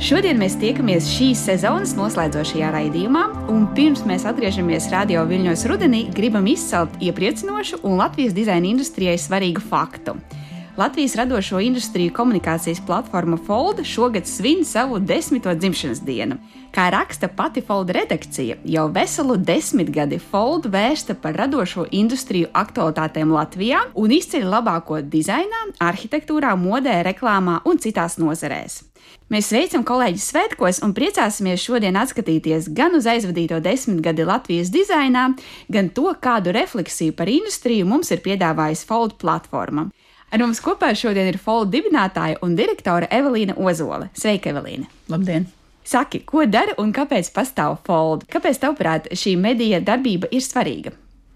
Šodien mēs tiekamies šīs sezonas noslēdzošajā raidījumā, un pirms mēs atgriežamies radio viļņos rudenī, gribam izcelt iepriecinošu un Latvijas dizaina industrijai svarīgu faktu. Latvijas radošo industriju komunikācijas platforma Folda šogad svin savu desmito dzimšanas dienu. Kā raksta pati Folda redakcija, jau veselu desmitgadi Folda vērsta par radošo industriju aktualitātēm Latvijā un izceļ labāko dizainā, arhitektūrā, modē, reklāmā un citās nozarēs. Mēs sveicam kolēģus svētkos un priecāsimies šodien atskatīties gan uz aizvadīto desmitgadi Latvijas dizainā, gan to, kādu refleksiju par industriju mums ir piedāvājusi Fold platforma. Ar mums kopā šodien ir Fold dibinātāja un direktore Evelīna Ozola. Sveika, Evelīna! Labdien! Saki, ko dara un kāpēc pastāv Fold? Kāpēc, tavuprāt, šī medija darbība ir svarīga?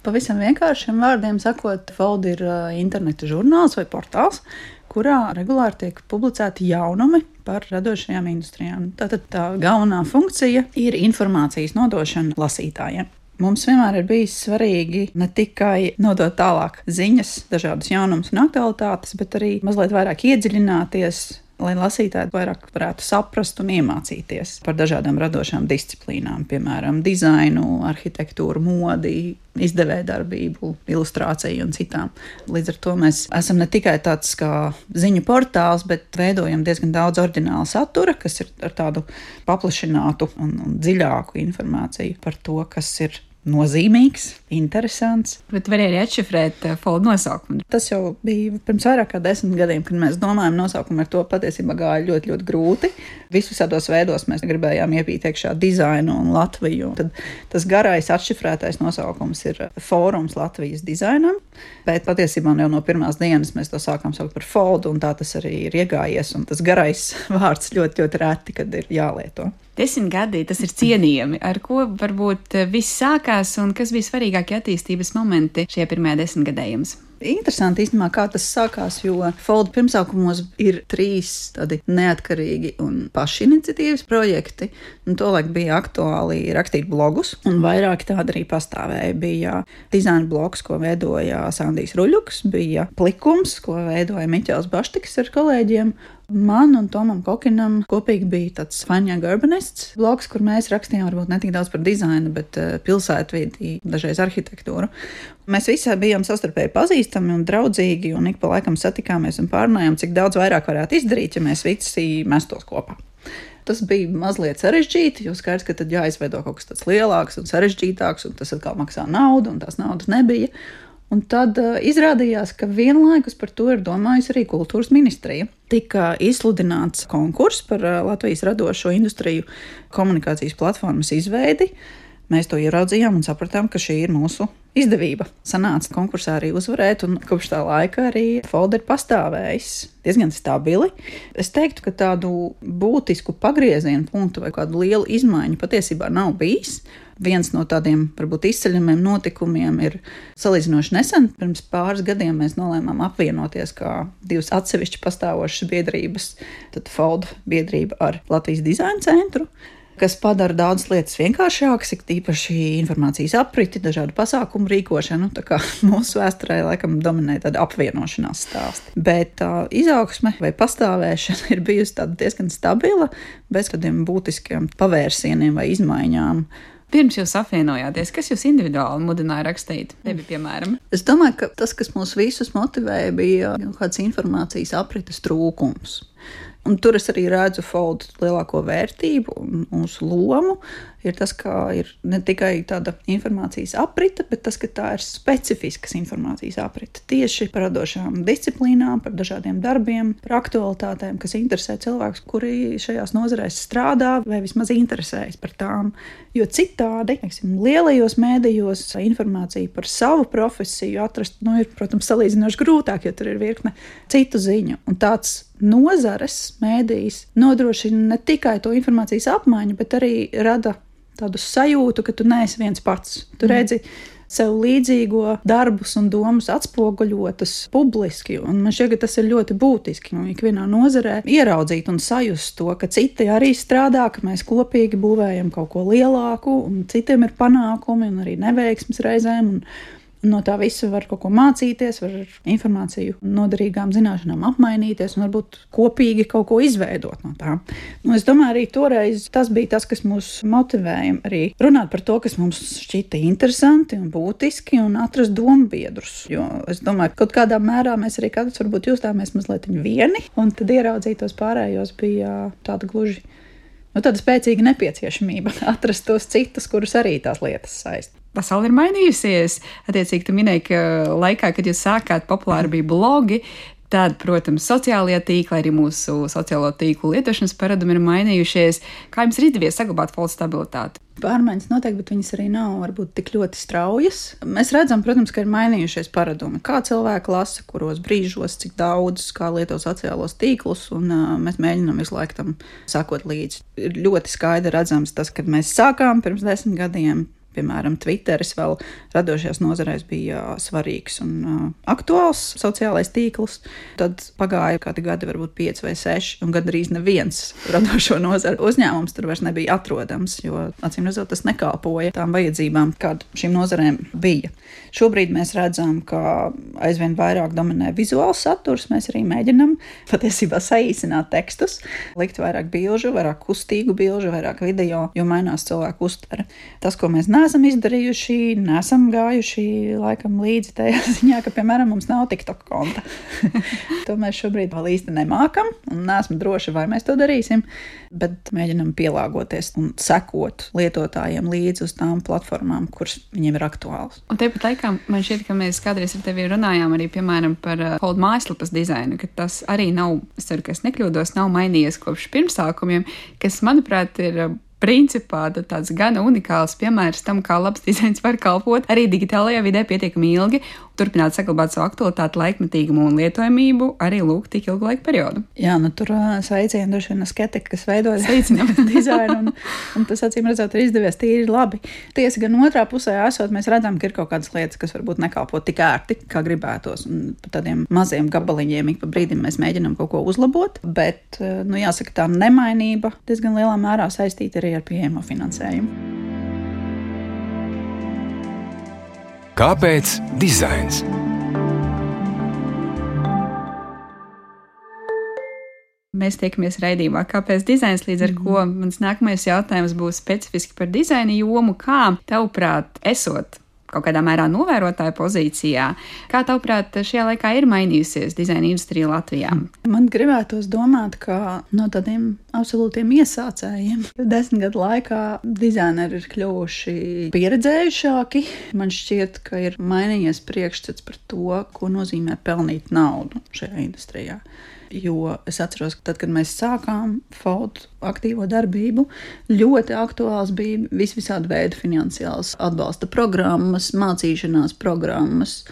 Pavisam vienkāršiem vārdiem sakot, Fold ir interneta žurnāls vai portāls, kurā regulāri tiek publicēti jaunumi par radošajām industrijām. Tātad tā galvenā funkcija ir informācijas nodošana lasītājiem. Mums vienmēr ir bijis svarīgi ne tikai nodot tālāk ziņas, dažādas jaunumus un aktualitātes, bet arī mazliet vairāk iedziļināties lai lasītāji vairāk varētu saprast un iemācīties par dažādām radošām disciplīnām, piemēram, dizainu, arhitektūru, modi, izdevējdarbību, ilustrāciju un citām. Līdz ar to mēs esam ne tikai tāds kā ziņu portāls, bet veidojam diezgan daudz oriģināla satura, kas ir ar tādu paplašinātu un, un dziļāku informāciju par to, kas ir nozīmīgs, interesants. Bet var arī atšifrēt uh, foldu nosaukumu. Tas jau bija pirms vairāk kā desmit gadiem, kad mēs domājam, nosaukumu ar to patiesībā gāja ļoti, ļoti grūti. Visus šādos veidos mēs gribējām iepīt iekšā dizainu un Latviju. Tad tas garais atšifrētais nosaukums ir Fórums Latvijas dizainam, bet patiesībā jau no pirmās dienas mēs to sākām saukt par foldu, un tā tas arī ir iegājies. Tas garais vārds ļoti, ļoti reti, kad ir jālieto. Desmit gadi tas ir cienījami. Ar ko varbūt viss sākās un kas bija svarīgākie attīstības momenti šajā pirmajā desmitgadē jums? Interesanti īstenībā, kā tas sākās, jo Folda pirmsākumos ir trīs tādi neatkarīgi un pašiniciatīvas projekti. Un tolaik bija aktuāli rakstīt blogus, un vairāk tādi arī pastāvēja. Bija dizaina bloks, ko veidoja Sandijs Ruļuks, bija plikums, ko veidoja Miķels Baštiks ar kolēģiem, Man un Tomam Kokinam kopīgi bija tāds Fanja Urbanists blogs, kur mēs rakstījām varbūt ne tik daudz par dizainu, bet uh, pilsētvidi, dažreiz arhitektūru. Mēs visi bijām savstarpēji pazīstami un draudzīgi, un ik pa laikam satikāmies un pārunājām, cik daudz vairāk varētu izdarīt, ja mēs visi mestos kopā. Tas bija mazliet sarežģīti, jo skaidrs, ka tad jāizveido kaut kas tāds lielāks un sarežģītāks, un tas atkal maksā naudu, un tās naudas nebija. Un tad uh, izrādījās, ka vienlaikus par to ir domājusi arī kultūras ministrija. Tika izsludināts konkurss par uh, Latvijas radošo industriju komunikācijas platformas izveidi. Mēs to ieraudzījām un sapratām, ka šī ir mūsu izdevība. Sanāca konkursā arī uzvarēt, un kopš tā laika arī folder pastāvējis diezgan stabili. Es teiktu, ka tādu būtisku pagriezienu punktu vai kādu lielu izmaiņu patiesībā nav bijis. Viens no tādiem varbūt izceļamiem notikumiem ir salīdzinoši nesen. Pirms pāris gadiem mēs nolēmām apvienoties kā divas atsevišķi pastāvošas biedrības, tad Folda biedrība ar Latvijas dizaina centru kas padara daudzas lietas vienkāršākas, īpaši informācijas apriti, dažādu pasākumu rīkošanu. Tā kā mūsu vēsturē laikam dominē tāda apvienošanās stāsti. Bet tā izaugsme vai pastāvēšana ir bijusi diezgan stabila, bez kādiem būtiskiem pavērsieniem vai izmaiņām. Pirms jūs apvienojāties, kas jūs individuāli mudināja rakstīt? Tevi, piemēram, es domāju, ka tas, kas mūs visus motivēja, bija kaut kāds informācijas aprites trūkums. Un tur es arī redzu foldu lielāko vērtību un mūsu lomu. Ir tas, ka ir ne tikai tāda informācijas aprite, bet tas, ka tā ir specifiskas informācijas aprite tieši par radošām disciplīnām, par dažādiem darbiem, par aktualitātēm, kas interesē cilvēkus, kuri šajās nozarēs strādā vai vismaz interesējas par tām. Jo citādi, teiksim, lielajos mēdījos informāciju par savu profesiju atrast, nu, ir, protams, salīdzinoši grūtāk, jo tur ir virkne citu ziņu. Un tāds nozares mēdījis nodrošina ne tikai to informācijas apmaiņu, bet arī rada tādu sajūtu, ka tu neesi viens pats. Tu mm. redzi sev līdzīgo darbus un domas atspoguļotas publiski. Un man šķiet, ka tas ir ļoti būtiski. Nu, ikvienā nozarē ieraudzīt un sajust to, ka citi arī strādā, ka mēs kopīgi būvējam kaut ko lielāku, un citiem ir panākumi un arī neveiksmes reizēm. Un, No tā visa var kaut ko mācīties, var informāciju, noderīgām zināšanām apmainīties un varbūt kopīgi kaut ko izveidot no tā. Nu, es domāju, arī toreiz tas bija tas, kas mūs motivēja arī runāt par to, kas mums šķita interesanti un būtiski un atrast domu biedrus. Jo es domāju, ka kaut kādā mērā mēs arī katrs varbūt justāmies mazliet vieni, un tad ieraudzīt tos pārējos bija tāda gluži nu, tāda spēcīga nepieciešamība atrast tos citus, kurus arī tās lietas saist. Pasaule ir mainījusies. Attiecīgi, tu minēji, ka laikā, kad jūs sākāt, populāri bija blogi, Tad, protams, sociālajie tīkli, arī mūsu sociālo tīklu lietošanas paradumi ir mainījušies. Kā jums ir izdevies saglabāt foldu stabilitāti? Pārmaiņas noteikti, bet viņas arī nav varbūt tik ļoti straujas. Mēs redzam, protams, ka ir mainījušies paradumi. Kā cilvēki lasa, kuros brīžos, cik daudz, kā lieto sociālos tīklus, un uh, mēs mēģinām visu laiku tam sakot līdzi. Ir ļoti skaidri redzams tas, kad mēs sākām pirms desmit gadiem piemēram, Twitteris vēl radošajās nozarēs bija svarīgs un uh, aktuāls sociālais tīkls. Tad pagāja kādi gadi, varbūt pieci vai seši, un gandrīz neviens radošo nozaru uzņēmums tur vairs nebija atrodams, jo acīm redzot, tas nekalpoja tām vajadzībām, kāda šīm nozarēm bija. Šobrīd mēs redzam, ka aizvien vairāk dominē vizuāls saturs. Mēs arī mēģinam patiesībā saīsināt tekstus, likt vairāk bilžu, vairāk kustīgu bilžu, vairāk video, jo mainās cilvēku uztvere. Tas, ko mēs neesam neesam izdarījuši, nesam gājuši laikam līdzi tajā ziņā, ka, piemēram, mums nav TikTok konta. to mēs šobrīd vēl īsti nemākam, un neesmu droši, vai mēs to darīsim, bet mēģinam pielāgoties un sekot lietotājiem līdzi uz tām platformām, kuras viņiem ir aktuāls. Un tāpat laikā man šķiet, ka mēs kādreiz ar tevi runājām arī, piemēram, par uh, Hold mājaslapas dizainu, ka tas arī nav, es ceru, ka es nekļūdos, nav mainījies kopš pirmsākumiem, kas, manuprāt, ir uh, principā tāds gan unikāls piemērs tam, kā labs dizains var kalpot. Arī digitālajā vidē pietiekami ilgi, turpināt saglabāt savu aktualitāti, laikmetīgumu un lietojamību arī lūk tik ilgu laiku periodu. Jā, nu tur sveicienu droši vien skeptiķi, kas veidoja dizainu, un, un tas acīm redzot ir izdevies tīri labi. Tiesa gan otrā pusē esot, mēs redzam, ka ir kaut kādas lietas, kas varbūt nekalpo tik ērti, kā gribētos, un par tādiem maziem gabaliņiem ik pa brīdim mēs mēģinam kaut ko uzlabot, bet, nu jāsaka, tā nemainība diezgan lielā mērā saistīta arī ar pieejamo finansējumu. Kāpēc dizains? Mēs tiekamies raidījumā, kāpēc dizains, līdz ar mm ko mans nākamais jautājums būs specifiski par dizaina jomu. Kā, tavuprāt, esot kaut kādā mērā novērotāja pozīcijā. Kā tavuprāt, šajā laikā ir mainījusies dizaina industrija Latvijā? Man gribētos domāt, ka no tādiem absolūtiem iesācējiem desmit gadu laikā dizaineri ir kļuvuši pieredzējušāki. Man šķiet, ka ir mainījies priekšstats par to, ko nozīmē pelnīt naudu šajā industrijā jo es atceros, ka tad, kad mēs sākām FOD aktīvo darbību, ļoti aktuāls bija vis visādi veidi finansiāls atbalsta programmas, mācīšanās programmas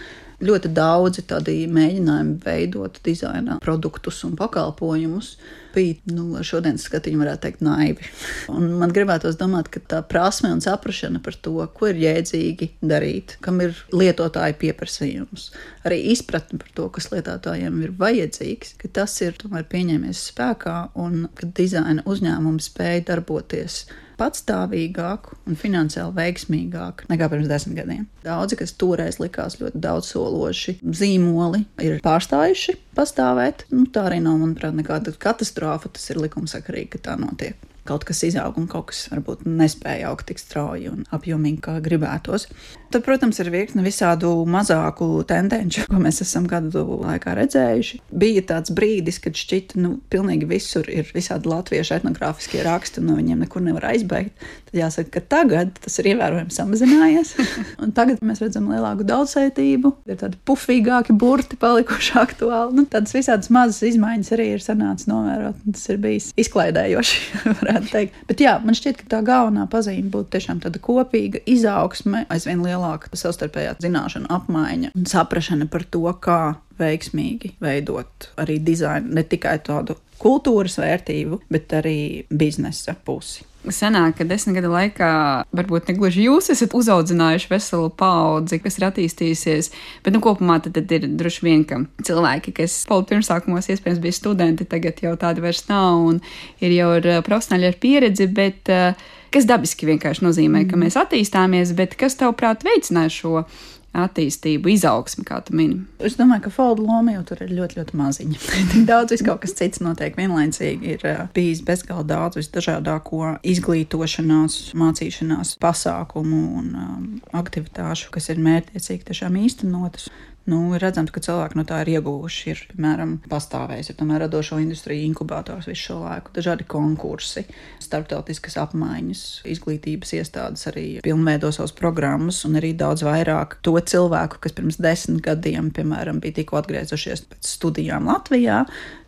ļoti daudzi tādi mēģinājumi veidot dizaina produktus un pakalpojumus bija, nu, šodienas skatiņu varētu teikt, naivi. Un man gribētos domāt, ka tā prasme un saprašana par to, ko ir jēdzīgi darīt, kam ir lietotāja pieprasījums, arī izpratne par to, kas lietotājiem ir vajadzīgs, ka tas ir tomēr pieņēmies spēkā un ka dizaina uzņēmumi spēja darboties patstāvīgāk un finansiāli veiksmīgāk nekā pirms desmit gadiem. Daudzi, kas toreiz likās ļoti daudzsološi, zīmoli ir pārstājuši pastāvēt. Nu, tā arī nav, manuprāt, nekāda katastrofa. Tas ir likumsakarīgi, ka tā notiek kaut kas izaug un kaut kas varbūt nespēja augt tik strauji un apjomīgi, kā gribētos. Tad, protams, ir virkne visādu mazāku tendenci, ko mēs esam gadu laikā redzējuši. Bija tāds brīdis, kad šķita, nu, pilnīgi visur ir visādi latviešu etnogrāfiskie raksti, un no viņiem nekur nevar aizbēgt. Tad jāsaka, ka tagad tas ir ievērojami samazinājies, tagad mēs redzam lielāku daudzsaitību, ir tādi pufīgāki burti palikuši aktuāli. Nu, tādas visādas mazas izmaiņas arī ir sanācis novērot, un tas ir bijis izklaidējoši. varētu teikt. Bet jā, man šķiet, ka tā galvenā pazīme būtu tiešām tāda kopīga izaugsme, aizvien lielāka savstarpējā zināšana apmaiņa un saprašana par to, kā veiksmīgi veidot arī dizainu, ne tikai tādu kultūras vērtību, bet arī biznesa pusi senāk, ka desmit gadu laikā varbūt ne gluži jūs esat uzaudzinājuši veselu paudzi, kas ir attīstījusies, bet nu, kopumā tad, tad ir droši vien, ka cilvēki, kas pirmsākumos iespējams bija studenti, tagad jau tādi vairs nav un ir jau ar profesionāļi ar pieredzi, bet uh, kas dabiski vienkārši nozīmē, ka mm. mēs attīstāmies, bet kas tavuprāt veicināja šo attīstību, izaugsmi, kā tu mini? Es domāju, ka Folda loma jau tur ir ļoti, ļoti maziņa. Tik daudz viss kaut kas cits notiek vienlaicīgi. Ir bijis bezgalīgi daudz visdažādāko izglītošanās, mācīšanās pasākumu un um, aktivitāšu, kas ir mērķiecīgi tiešām īstenotas. Nu, redzams, ka cilvēki no tā ir ieguvuši. Ir, piemēram, pastāvējis ir tomēr radošo industriju inkubators visu šo laiku, dažādi konkursi, starptautiskas apmaiņas, izglītības iestādes arī pilnveido savas programmas, un arī daudz vairāk to cilvēku, kas pirms desmit gadiem, piemēram, bija tikko atgriezušies pēc studijām Latvijā.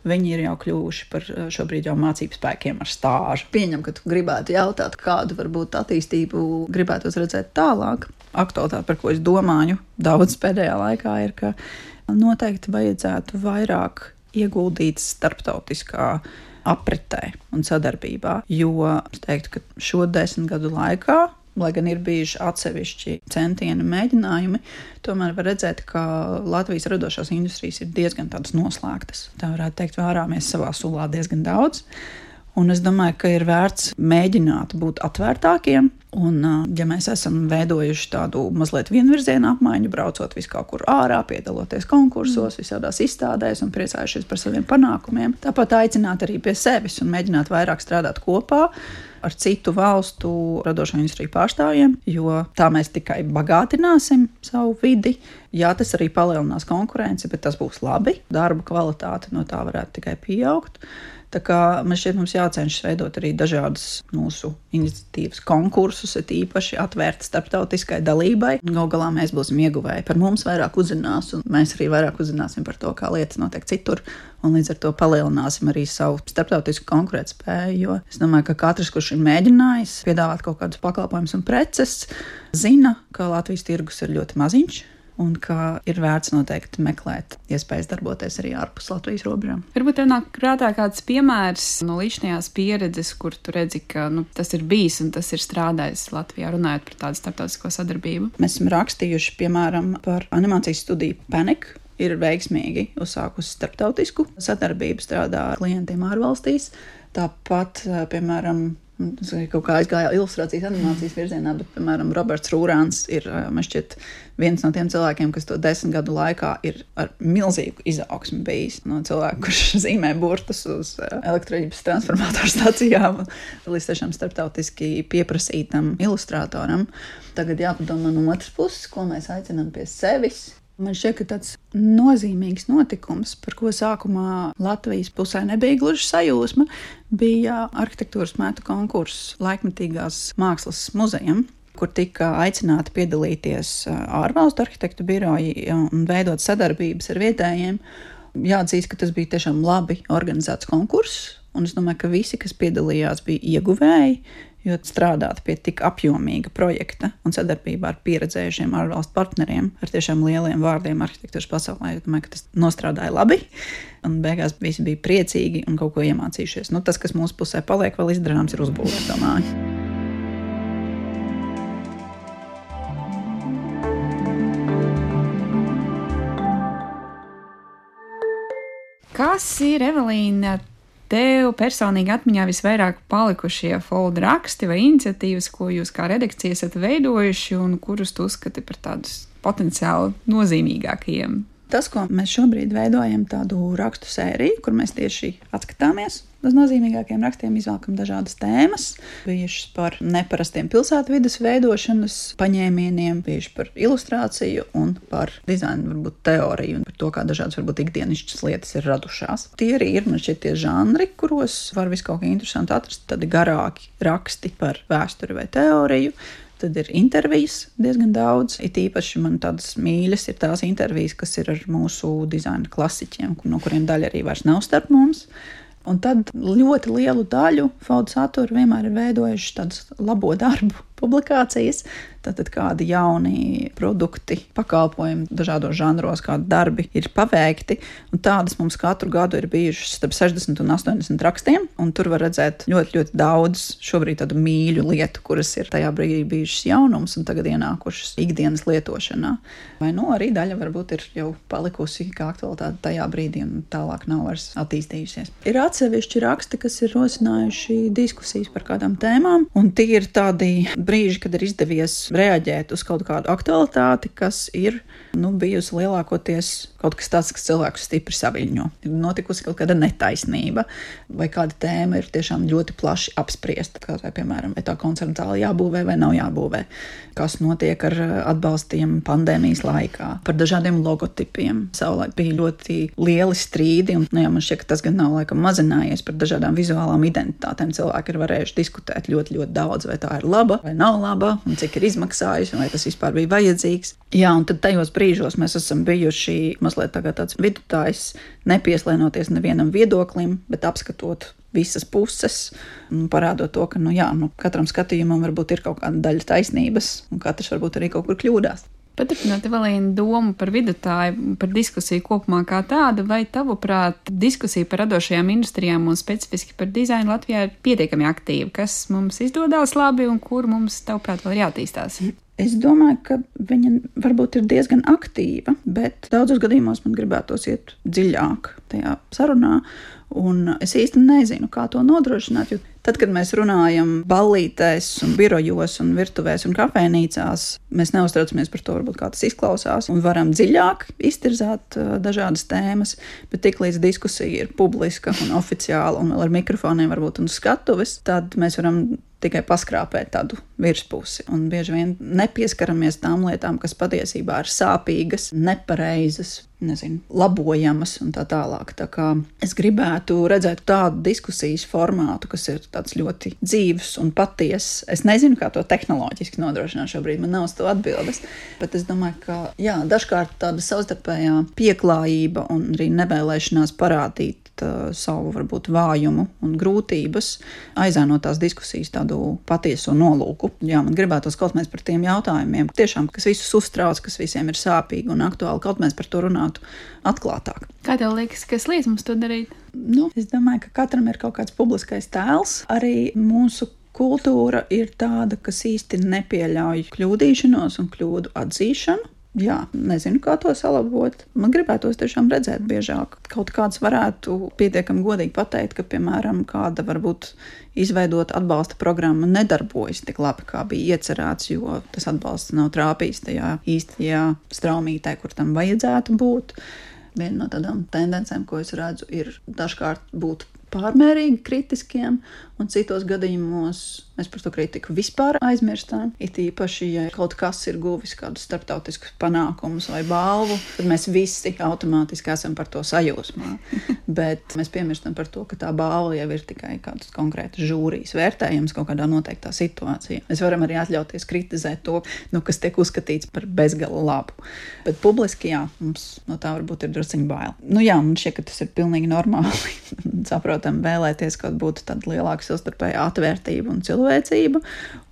Viņi ir jau kļuvuši par šobrīd jau mācību spēkiem ar stāžu. Pieņem, ka tu gribētu jautāt, kādu varbūt attīstību gribētu redzēt tālāk aktualitāte, par ko es domāju daudz pēdējā laikā, ir, ka noteikti vajadzētu vairāk ieguldīt starptautiskā apritē un sadarbībā. Jo es teiktu, ka šo desmit gadu laikā lai gan ir bijuši atsevišķi centieni, mēģinājumi, tomēr var redzēt, ka Latvijas radošās industrijas ir diezgan noslēgtas. Tā varētu teikt, vārāmies savā sulā diezgan daudz. Un es domāju, ka ir vērts mēģināt būt atvērtākiem. Un, ja mēs esam veidojuši tādu mazliet vienvirzienu apmaiņu, braucot vis kaut kur ārā, piedaloties konkursos, visādās izstādēs un priecājušies par saviem panākumiem, tāpat aicināt arī pie sevis un mēģināt vairāk strādāt kopā ar citu valstu radošo industriju pārstāvjiem, jo tā mēs tikai bagātināsim savu vidi. Jā, tas arī palielinās konkurenci, bet tas būs labi. Darba kvalitāte no tā varētu tikai pieaugt. Tā kā man šķiet, mums jācenšas veidot arī dažādas mūsu iniciatīvas, konkursus, ir īpaši atvērti starptautiskai dalībai. Galu galā mēs būsim ieguvēji. Par mums vairāk uzzinās, un mēs arī vairāk uzzināsim par to, kā lietas notiek citur. Un līdz ar to palielināsim arī savu starptautisku konkurētspēju. Jo es domāju, ka katrs, kurš ir mēģinājis piedāvāt kaut kādus pakalpojumus un preces, zina, ka Latvijas tirgus ir ļoti maziņš un ka ir vērts noteikti meklēt iespējas darboties arī ārpus Latvijas robežām. Varbūt tev nāk prātā kāds piemērs no līdzinājās pieredzes, kur tu redzi, ka nu, tas ir bijis un tas ir strādājis Latvijā, runājot par tādu starptautisko sadarbību. Mēs esam rakstījuši, piemēram, par animācijas studiju Panic. Ir veiksmīgi uzsākusi starptautisku sadarbību, strādā ar klientiem ārvalstīs. Tāpat, piemēram, Tas kaut kā aizgāja ilustrācijas, animācijas virzienā, bet, piemēram, Roberts Rūrāns ir šķiet, viens no tiem cilvēkiem, kas to desmit gadu laikā ir ar milzīgu izaugsmu bijis. No cilvēka, kurš zīmē burtus uz elektroģības transformatoru stācijām, līdz tiešām starptautiski pieprasītam ilustratoram. Tagad jāpadomā no otras puses, ko mēs aicinām pie sevis, Man šķiet, ka tāds nozīmīgs notikums, par ko sākumā Latvijas pusē nebija gluži sajūsma, bija arhitektūras metu konkurss laikmetīgās mākslas muzejam kur tika aicināti piedalīties ārvalstu arhitektu biroji un veidot sadarbības ar vietējiem. Jāatzīst, ka tas bija tiešām labi organizēts konkurss, un es domāju, ka visi, kas piedalījās, bija ieguvēji. Jo strādāt pie tik apjomīga projekta un sadarbībā ar pieredzējušiem ārvalstu partneriem, ar tiešām lieliem vārdiem arhitektūras pasaulē, es domāju, ka tas nostrādāja labi. Un beigās visi bija priecīgi un kaut ko iemācījušies. Nu, tas, kas mūsu pusē paliek, vēl izdarāms, ir uzbūvēt to māju. Kas ir Evelīna tev personīgi atmiņā visvairāk palikušie folder raksti vai iniciatīvas, ko jūs kā redakcija esat veidojuši un kurus tu uzskati par tādus potenciāli nozīmīgākajiem? Tas, ko mēs šobrīd veidojam, tādu rakstu sēriju, kur mēs tieši atskatāmies uz nozīmīgākiem rakstiem, izvēlkam dažādas tēmas, bijušas par neparastiem pilsētvidas veidošanas paņēmieniem, bijuši par ilustrāciju un par dizainu, varbūt teoriju un par to, kā dažādas varbūt ikdienišķas lietas ir radušās. Tie arī ir man šķiet tie žanri, kuros var visu kaut ko interesantu atrast, tādi garāki raksti par vēsturi vai teoriju Tad ir intervijas diezgan daudz. It īpaši man tādas mīļas ir tās intervijas, kas ir ar mūsu dizaina klasiķiem, no kuriem daļa arī vairs nav starp mums. Un tad ļoti lielu daļu Fauda satura vienmēr ir veidojuši tādas labo darbu publikācijas, Tātad kādi jauni produkti, pakalpojumi dažādos žanros, kādi darbi ir paveikti. Tādas mums katru gadu ir bijušas starp 60 un 80 rakstiem. Tur var redzēt ļoti, ļoti daudz šobrīd tādu mīļu lietu, kuras ir tajā brīdī bijušas jaunums un tagad ienākušas ikdienas lietošanā. Vai nu arī daļa varbūt ir jau palikusi kā aktualitāte tajā brīdī un tālāk nav vairs attīstījusies. Ir atsevišķi raksti, kas ir rosinājuši diskusijas par kādām tēmām, un tie ir tādi brīži, kad ir izdevies reaģēt uz kaut kādu aktualitāti, kas ir nu, bijusi lielākoties kaut kas tāds, kas cilvēkus stipri saviņo. Ir notikusi kaut kāda netaisnība, vai kāda tēma ir tiešām ļoti plaši apspriesta. Kā vai, piemēram, vai tā koncerta zāle jābūvē vai nav jābūvē, kas notiek ar atbalstiem pandēmijas laikā, par dažādiem logotipiem. Savulaik bija ļoti lieli strīdi, un nu, jā, man šķiet, ka tas gan nav laikam mazinājies par dažādām vizuālām identitātēm. Cilvēki ir varējuši diskutēt ļoti, ļoti daudz, vai tā ir laba vai nav laba, un cik ir izmaksājusi, vai tas vispār bija vajadzīgs. Jā, un tad tajos brīžos mēs esam bijuši mazliet tāds vidutājs, nepieslēnoties nevienam viedoklim, bet apskatot visas puses, parādot to, ka nu, jā, nu, katram skatījumam varbūt ir kaut kāda daļa taisnības, un katrs varbūt arī kaut kur kļūdās. Paturpinot Evelīnu domu par vidutāju, par diskusiju kopumā kā tādu, vai tavuprāt diskusija par radošajām industrijām un specifiski par dizainu Latvijā ir pietiekami aktīva? Kas mums izdodas labi un kur mums, tavuprāt, vēl ir jātīstās? Es domāju, ka viņa varbūt ir diezgan aktīva, bet daudzos gadījumos man gribētos iet dziļāk tajā sarunā. Un es īsti nezinu, kā to nodrošināt. Jo tad, kad mēs runājam ballītēs, un birojos, un virtuvēs un kafejnīcās, mēs neuztraucamies par to, varbūt, kā tas izklausās, un varam dziļāk iztirzāt uh, dažādas tēmas. Bet tiklīdz diskusija ir publiska un oficiāla, un vēl ar mikrofoniem, varbūt un skatuves, tad mēs varam tikai paskrāpēt tādu virspusi. Un bieži vien nepieskaramies tām lietām, kas patiesībā ir sāpīgas, nepareizas, nezinu, labojamas un tā tālāk. Tā kā es gribētu redzēt tādu diskusijas formātu, kas ir tāds ļoti dzīves un patiess. Es nezinu, kā to tehnoloģiski nodrošināt šobrīd, man nav uz to atbildes. Bet es domāju, ka jā, dažkārt tāda savstarpējā pieklājība un arī nevēlēšanās parādīt uh, savu varbūt vājumu un grūtības, aizēnot tās diskusijas tādu patieso nolūku. Jā, man gribētos kaut mēs par tiem jautājumiem, tiešām, kas visus uztrauc, kas visiem ir sāpīgi un aktuāli, kaut mēs par to runātu atklātāk. Kā tev liekas, kas liedz mums to darīt? Nu, es domāju, ka katram ir kaut kāds publiskais tēls. Arī mūsu kultūra ir tāda, kas īsti nepieļauj kļūdīšanos un kļūdu atzīšanu. Jā, nezinu, kā to salabot. Man gribētos tiešām redzēt biežāk. Kaut kāds varētu pietiekami godīgi pateikt, ka, piemēram, kāda varbūt izveidota atbalsta programma nedarbojas tik labi, kā bija iecerēts, jo tas atbalsts nav trāpījis tajā īstajā straumītē, kur tam vajadzētu būt. Viena no tādām tendencēm, ko es redzu, ir dažkārt būt pārmērīgi kritiskiem, un citos gadījumos mēs par to kritiku vispār aizmirstam. It īpaši, ja kaut kas ir guvis kādus starptautiskus panākumus vai balvu, tad mēs visi automātiski esam par to sajūsmā. Bet mēs piemirstam par to, ka tā balva jau ir tikai kāds konkrēts žūrijas vērtējums kaut kādā noteiktā situācijā. Mēs varam arī atļauties kritizēt to, nu, kas tiek uzskatīts par bezgala labu. Bet publiski, jā, mums no tā varbūt ir drusciņi bail. Nu, jā, man šķiet, ka tas ir pilnīgi normāli. Saprotam, vēlēties, ka būtu tāda lielāka savstarpēja atvērtība un cilvēcība,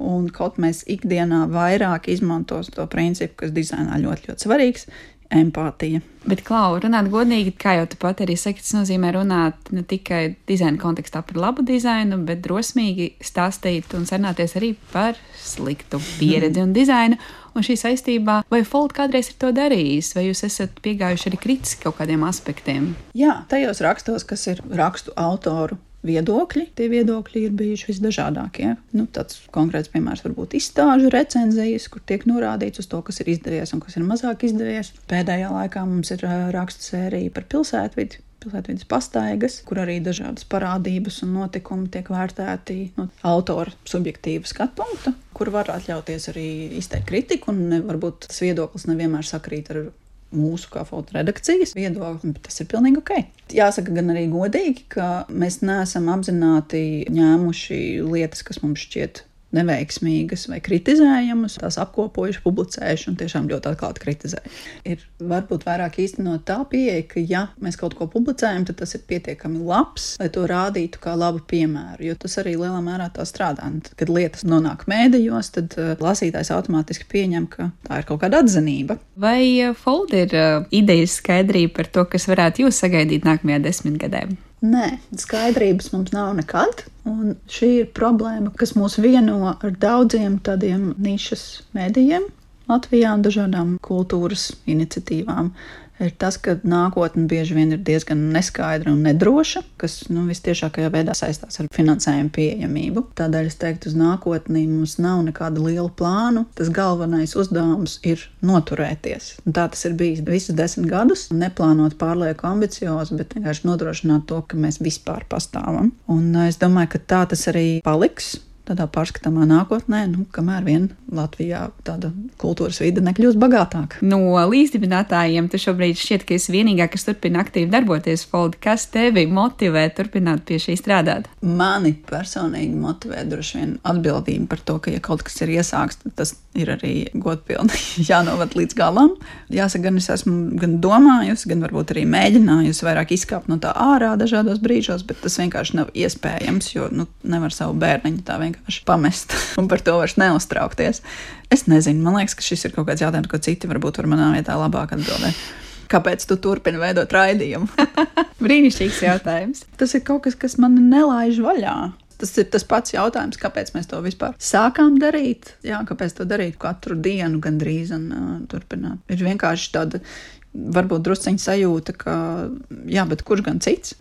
un kaut mēs ikdienā vairāk izmantos to principu, kas dizainā ļoti, ļoti svarīgs empātija. Bet, Klau, runāt godīgi, kā jau tu pat arī saki, tas nozīmē runāt ne tikai dizaina kontekstā par labu dizainu, bet drosmīgi stāstīt un sarunāties arī par sliktu pieredzi un dizainu. Un šī saistībā, vai Fold kādreiz ir to darījis, vai jūs esat piegājuši arī kritiski kaut kādiem aspektiem? Jā, tajos rakstos, kas ir rakstu autoru viedokļi. Tie viedokļi ir bijuši visdažādākie. Nu, tāds konkrēts piemērs var būt izstāžu recenzijas, kur tiek norādīts uz to, kas ir izdevies un kas ir mazāk izdevies. Pēdējā laikā mums ir rakstu sērija par pilsētvidi. Pilsētvidas pastaigas, kur arī dažādas parādības un notikumi tiek vērtēti no autora subjektīva skatu punkta, kur var atļauties arī izteikt kritiku, un varbūt tas viedoklis nevienmēr sakrīt ar mūsu kā fotoredakcijas viedokli, bet tas ir pilnīgi ok. Jāsaka gan arī godīgi, ka mēs neesam apzināti ņēmuši lietas, kas mums šķiet neveiksmīgas vai kritizējamas, tās apkopojuši, publicējuši un tiešām ļoti atklāti kritizējuši. Ir varbūt vairāk īstenot tā pieeja, ka, ja mēs kaut ko publicējam, tad tas ir pietiekami labs, lai to rādītu kā labu piemēru, jo tas arī lielā mērā tā strādā. Un, kad lietas nonāk mēdījos, tad uh, lasītājs automātiski pieņem, ka tā ir kaut kāda atzinība. Vai uh, Fold ir uh, idejas skaidrība par to, kas varētu jūs sagaidīt nākamajā desmitgadē? Nē, skaidrības mums nav nekad. Un šī ir problēma, kas mūs vieno ar daudziem tādiem nišas mēdījiem Latvijā un dažādām kultūras iniciatīvām. ir tas, ka nākotne bieži vien ir diezgan neskaidra un nedroša, kas nu, visciešākajā veidā saistās ar finansējumu pieejamību. Tādēļ es teiktu, uz nākotnī mums nav nekāda liela plānu. Tas galvenais uzdevums ir noturēties. Un tā tas ir bijis visus desmit gadus. Neplānot pārlieku ambiciozi, bet vienkārši nodrošināt to, ka mēs vispār pastāvam. Un es domāju, ka tā tas arī paliks tādā pārskatāmā nākotnē, nu, kamēr vien Latvijā tāda kultūras vide nekļūst bagātāka. No līdzdibinātājiem tu šobrīd šķiet, ka esi vienīgā, kas turpina aktīvi darboties Foldi. Kas tevi motivē turpināt pie šī strādāt? Mani personīgi motivē droši vien atbildība par to, ka, ja kaut kas ir iesākts, tad tas ir arī godpilni jānovad līdz galam. Jāsaka, gan es esmu gan domājusi, gan varbūt arī mēģinājusi vairāk izkāpt no tā ārā dažādos brīžos, bet tas vienkārši nav iespējams, jo nu, nevar savu bērniņu tā vienkārši pamest un par to vairs neuztraukties. Es nezinu, man liekas, ka šis ir kaut kāds jautājums, ko citi varbūt var manā vietā labāk atbildēt. Kāpēc tu turpini veidot raidījumu? Brīnišķīgs jautājums. Tas ir kaut kas, kas man nelaiž vaļā. Tas ir tas pats jautājums, kāpēc mēs to vispār sākām darīt. Jā, kāpēc to darīt katru dienu, gandrīz un uh, turpināt. Ir vienkārši tāda varbūt drusciņa sajūta, ka, jā, bet kurš gan cits?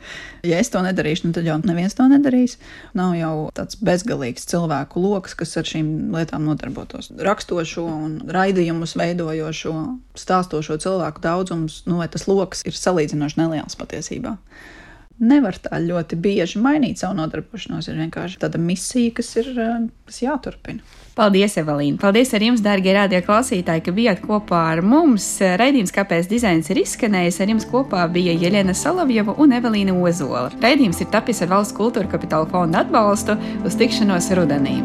Ja es to nedarīšu, nu tad jau neviens to nedarīs. Nav jau tāds bezgalīgs cilvēku lokus, kas ar šīm lietām nodarbotos. Rakstošo un raidījumus veidojošo, stāstošo cilvēku daudzums, nu vai tas lokus ir salīdzinoši neliels patiesībā nevar tā ļoti bieži mainīt savu nodarbošanos. Ir vienkārši tāda misija, kas ir kas jāturpina. Paldies, Evelīna! Paldies arī jums, dārgie radio klausītāji, ka bijāt kopā ar mums. Raidījums, kāpēc dizains ir izskanējis, ar jums kopā bija Jelena Salavjeva un Evelīna Ozola. Raidījums ir tapis ar Valsts kultūra kapitāla fonda atbalstu uz tikšanos rudenī.